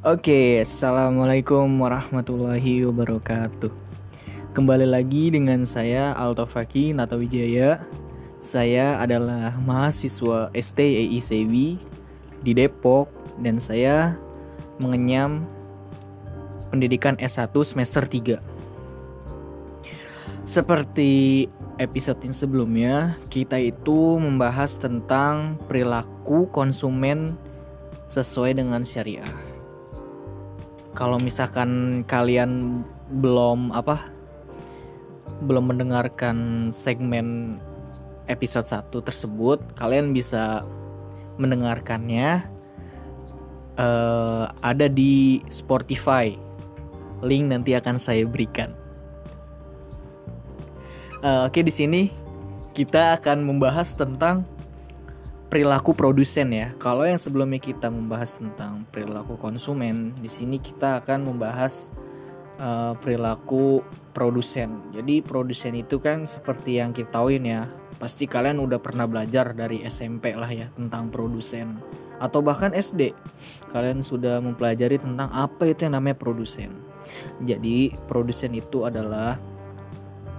Oke, assalamualaikum warahmatullahi wabarakatuh. Kembali lagi dengan saya Alto Faki Natawijaya. Saya adalah mahasiswa STEICB di Depok dan saya mengenyam pendidikan S1 semester 3. Seperti episode yang sebelumnya, kita itu membahas tentang perilaku konsumen sesuai dengan syariah. Kalau misalkan kalian belum apa belum mendengarkan segmen episode 1 tersebut, kalian bisa mendengarkannya uh, ada di Spotify. Link nanti akan saya berikan. Uh, Oke, okay, di sini kita akan membahas tentang perilaku produsen ya. Kalau yang sebelumnya kita membahas tentang perilaku konsumen, di sini kita akan membahas uh, perilaku produsen. Jadi produsen itu kan seperti yang kita tahuin ya. Pasti kalian udah pernah belajar dari SMP lah ya tentang produsen atau bahkan SD. Kalian sudah mempelajari tentang apa itu yang namanya produsen. Jadi produsen itu adalah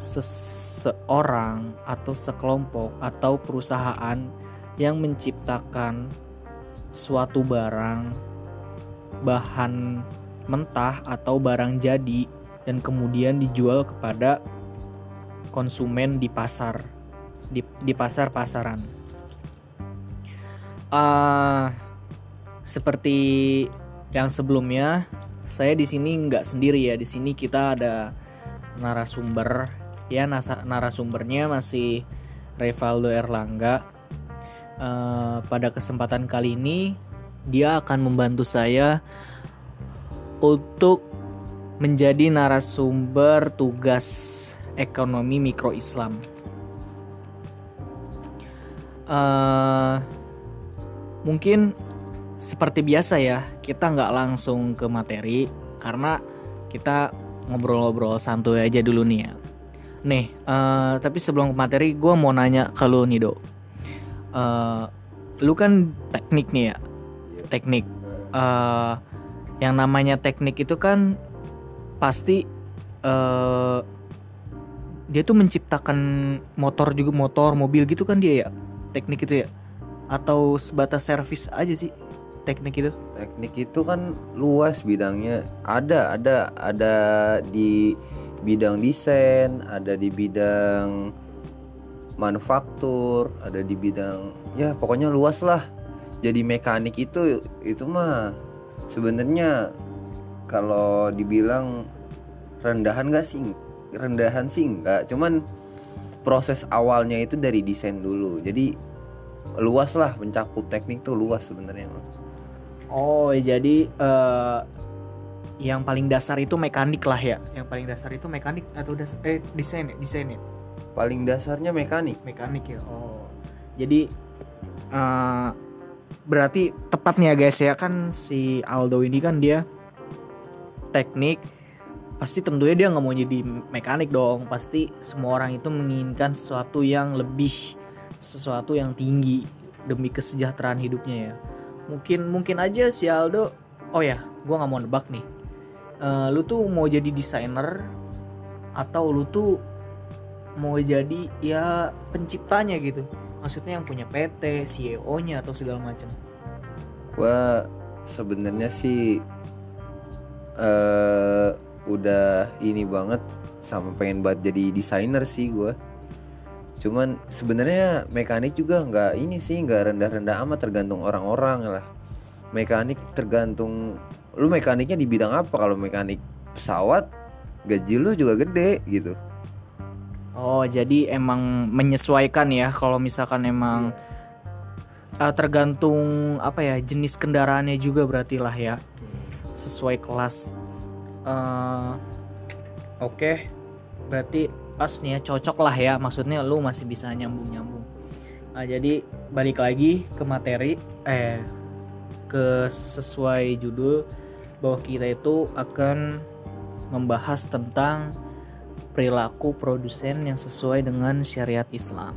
seseorang atau sekelompok atau perusahaan yang menciptakan suatu barang bahan mentah atau barang jadi dan kemudian dijual kepada konsumen di pasar di, di pasar pasaran. Uh, seperti yang sebelumnya saya di sini nggak sendiri ya. Di sini kita ada narasumber. Ya narasumbernya masih Revaldo Erlangga uh, pada kesempatan kali ini dia akan membantu saya untuk menjadi narasumber tugas ekonomi mikro Islam. Uh, mungkin seperti biasa ya kita nggak langsung ke materi karena kita ngobrol-ngobrol santuy aja dulu nih ya. Nih, uh, tapi sebelum ke materi gue mau nanya ke lu nih dok. Uh, lu kan teknik nih ya, teknik. Uh, yang namanya teknik itu kan pasti uh, dia tuh menciptakan motor juga motor mobil gitu kan dia ya? Teknik itu ya? Atau sebatas servis aja sih teknik itu? Teknik itu kan luas bidangnya. Ada ada ada di bidang desain ada di bidang manufaktur ada di bidang ya pokoknya luas lah. Jadi mekanik itu itu mah sebenarnya kalau dibilang rendahan gak sih? Rendahan sih enggak cuman proses awalnya itu dari desain dulu. Jadi luas lah mencakup teknik tuh luas sebenarnya oh jadi uh, yang paling dasar itu mekanik lah ya? Yang paling dasar itu mekanik atau das eh desain ya? Desain ya paling dasarnya mekanik. Mekanik ya oh. Jadi uh, berarti tepat nih ya guys ya kan si Aldo ini kan dia teknik pasti tentunya dia nggak mau jadi mekanik dong. Pasti semua orang itu menginginkan sesuatu yang lebih sesuatu yang tinggi demi kesejahteraan hidupnya ya. Mungkin mungkin aja si Aldo oh ya gue nggak mau nebak nih. Uh, lu tuh mau jadi desainer atau lu tuh mau jadi ya penciptanya gitu maksudnya yang punya PT, CEO-nya atau segala macam? Gua sebenarnya sih uh, udah ini banget sama pengen buat jadi desainer sih gue. Cuman sebenarnya mekanik juga nggak ini sih nggak rendah-rendah amat tergantung orang-orang lah. Mekanik tergantung lu mekaniknya di bidang apa kalau mekanik pesawat gaji lu juga gede gitu Oh, jadi emang menyesuaikan ya kalau misalkan emang uh, tergantung apa ya jenis kendaraannya juga berarti lah ya sesuai kelas. Uh, Oke, okay. berarti pas nih ya cocok lah ya maksudnya lu masih bisa nyambung nyambung. Nah, jadi balik lagi ke materi eh ke sesuai judul bahwa kita itu akan membahas tentang perilaku produsen yang sesuai dengan syariat Islam.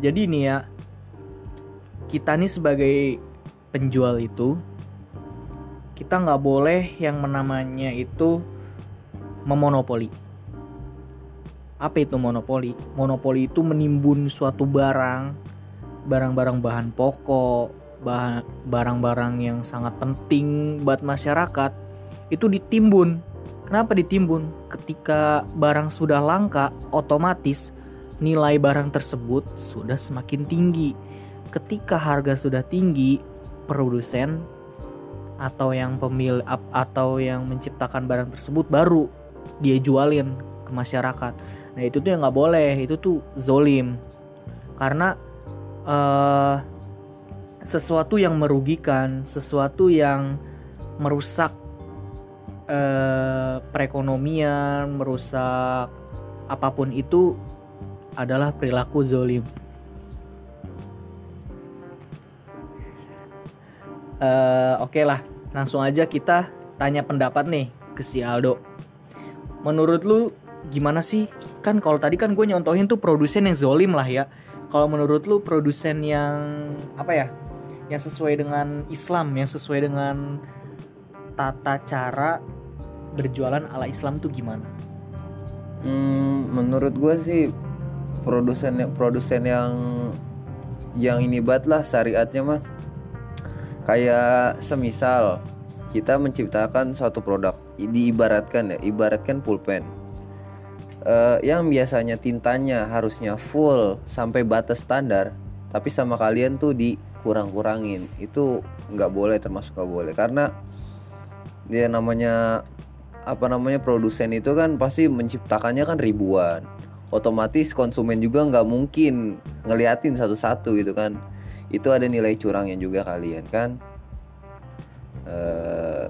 Jadi ini ya, kita nih sebagai penjual itu, kita nggak boleh yang menamanya itu memonopoli. Apa itu monopoli? Monopoli itu menimbun suatu barang barang-barang bahan pokok barang-barang yang sangat penting buat masyarakat itu ditimbun kenapa ditimbun? Ketika barang sudah langka otomatis nilai barang tersebut sudah semakin tinggi. Ketika harga sudah tinggi produsen atau yang pemil atau yang menciptakan barang tersebut baru dia jualin ke masyarakat. Nah itu tuh yang nggak boleh, itu tuh zolim. Karena uh, sesuatu yang merugikan, sesuatu yang merusak uh, perekonomian, merusak apa pun itu adalah perilaku zolim. uh, oke okay lah langsung aja kita tanya pendapat nih ke si Aldo. Menurut lu gimana sih? Kan kalau tadi kan gue nyontohin tuh produsen yang zolim lah ya. Kalau menurut lu produsen yang apa ya yang sesuai dengan Islam yang sesuai dengan tata cara berjualan ala Islam tuh gimana? Hmm, menurut gue sih produsen produsen yang yang ini banget lah syariatnya mah. Kayak semisal kita menciptakan suatu produk diibaratkan ya ibaratkan pulpen. Uh, yang biasanya tintanya harusnya full sampai batas standar tapi sama kalian tuh dikurang-kurangin. Itu nggak boleh termasuk nggak boleh. Karena dia namanya apa namanya produsen itu kan pasti menciptakannya kan ribuan. Otomatis konsumen juga nggak mungkin ngeliatin satu-satu gitu kan. Itu ada nilai curangnya juga kalian kan. Uh...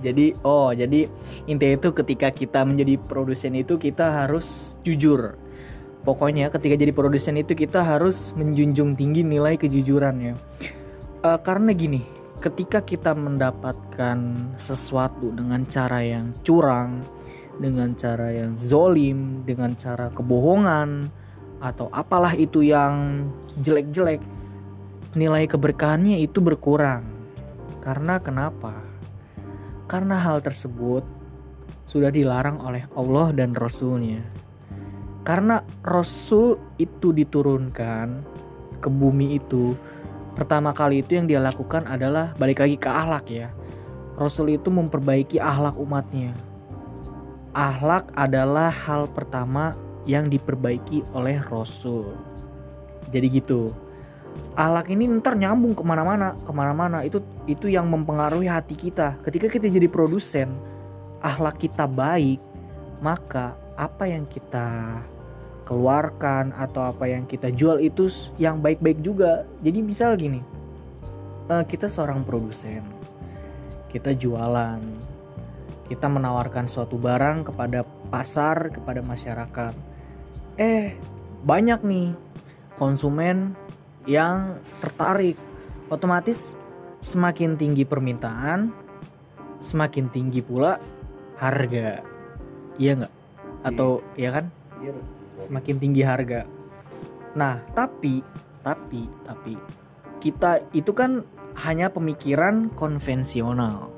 jadi oh jadi intinya itu ketika kita menjadi produsen itu kita harus jujur. Pokoknya ketika jadi produsen itu kita harus menjunjung tinggi nilai kejujurannya. Uh, karena gini ketika kita mendapatkan sesuatu dengan cara yang curang dengan cara yang zolim dengan cara kebohongan atau apalah itu yang jelek-jelek nilai keberkahannya itu berkurang. Karena kenapa? Karena hal tersebut sudah dilarang oleh Allah dan Rasulnya. Karena Rasul itu diturunkan ke bumi itu pertama kali itu yang dia lakukan adalah balik lagi ke ahlak ya Rasul itu memperbaiki ahlak umatnya ahlak adalah hal pertama yang diperbaiki oleh Rasul. Jadi gitu. Alak ini ntar nyambung ke mana-mana, ke mana-mana itu itu yang mempengaruhi hati kita. Ketika kita jadi produsen, akhlak kita baik, maka apa yang kita keluarkan atau apa yang kita jual itu yang baik-baik juga. Jadi misal gini, eh, kita seorang produsen, kita jualan, kita menawarkan suatu barang kepada pasar, kepada masyarakat. Eh banyak nih konsumen yang tertarik. Otomatis semakin tinggi permintaan semakin tinggi pula harga. Iya nggak? Atau iya. ya kan? Iya, semakin tinggi harga. Nah tapi tapi tapi kita itu kan hanya pemikiran konvensional.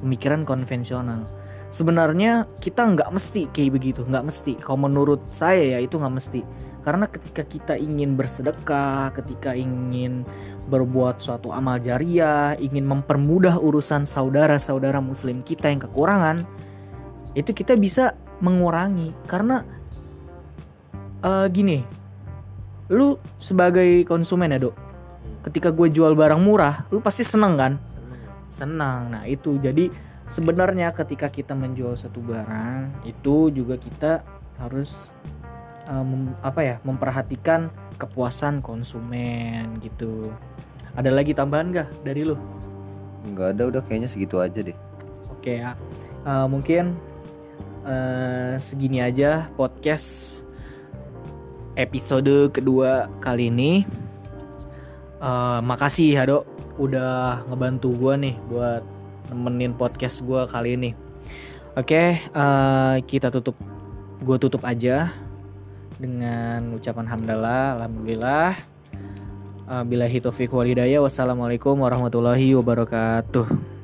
Pemikiran konvensional. Sebenarnya kita nggak mesti kayak begitu nggak mesti. Kalau menurut saya ya itu nggak mesti. Karena ketika kita ingin bersedekah ketika ingin berbuat suatu amal jariah ingin mempermudah urusan saudara-saudara muslim kita yang kekurangan itu kita bisa mengurangi. Karena uh, gini. Lu sebagai konsumen ya dok? Ketika gue jual barang murah lu pasti seneng kan? Senang nah itu. Jadi sebenarnya ketika kita menjual satu barang itu juga kita harus um, apa ya memperhatikan kepuasan konsumen gitu. Ada lagi tambahan gak dari lo nggak ada udah kayaknya segitu aja deh. Oke ya. Uh, mungkin uh, segini aja podcast episode kedua kali ini uh, makasih ya dok udah ngebantu gue nih buat nemenin podcast gue kali ini. Oke, okay, uh, eh, kita tutup. Gue tutup aja dengan ucapan hamdalah, alhamdulillah. Uh, bila hitafiq walidaya wassalamualaikum warahmatullahi wabarakatuh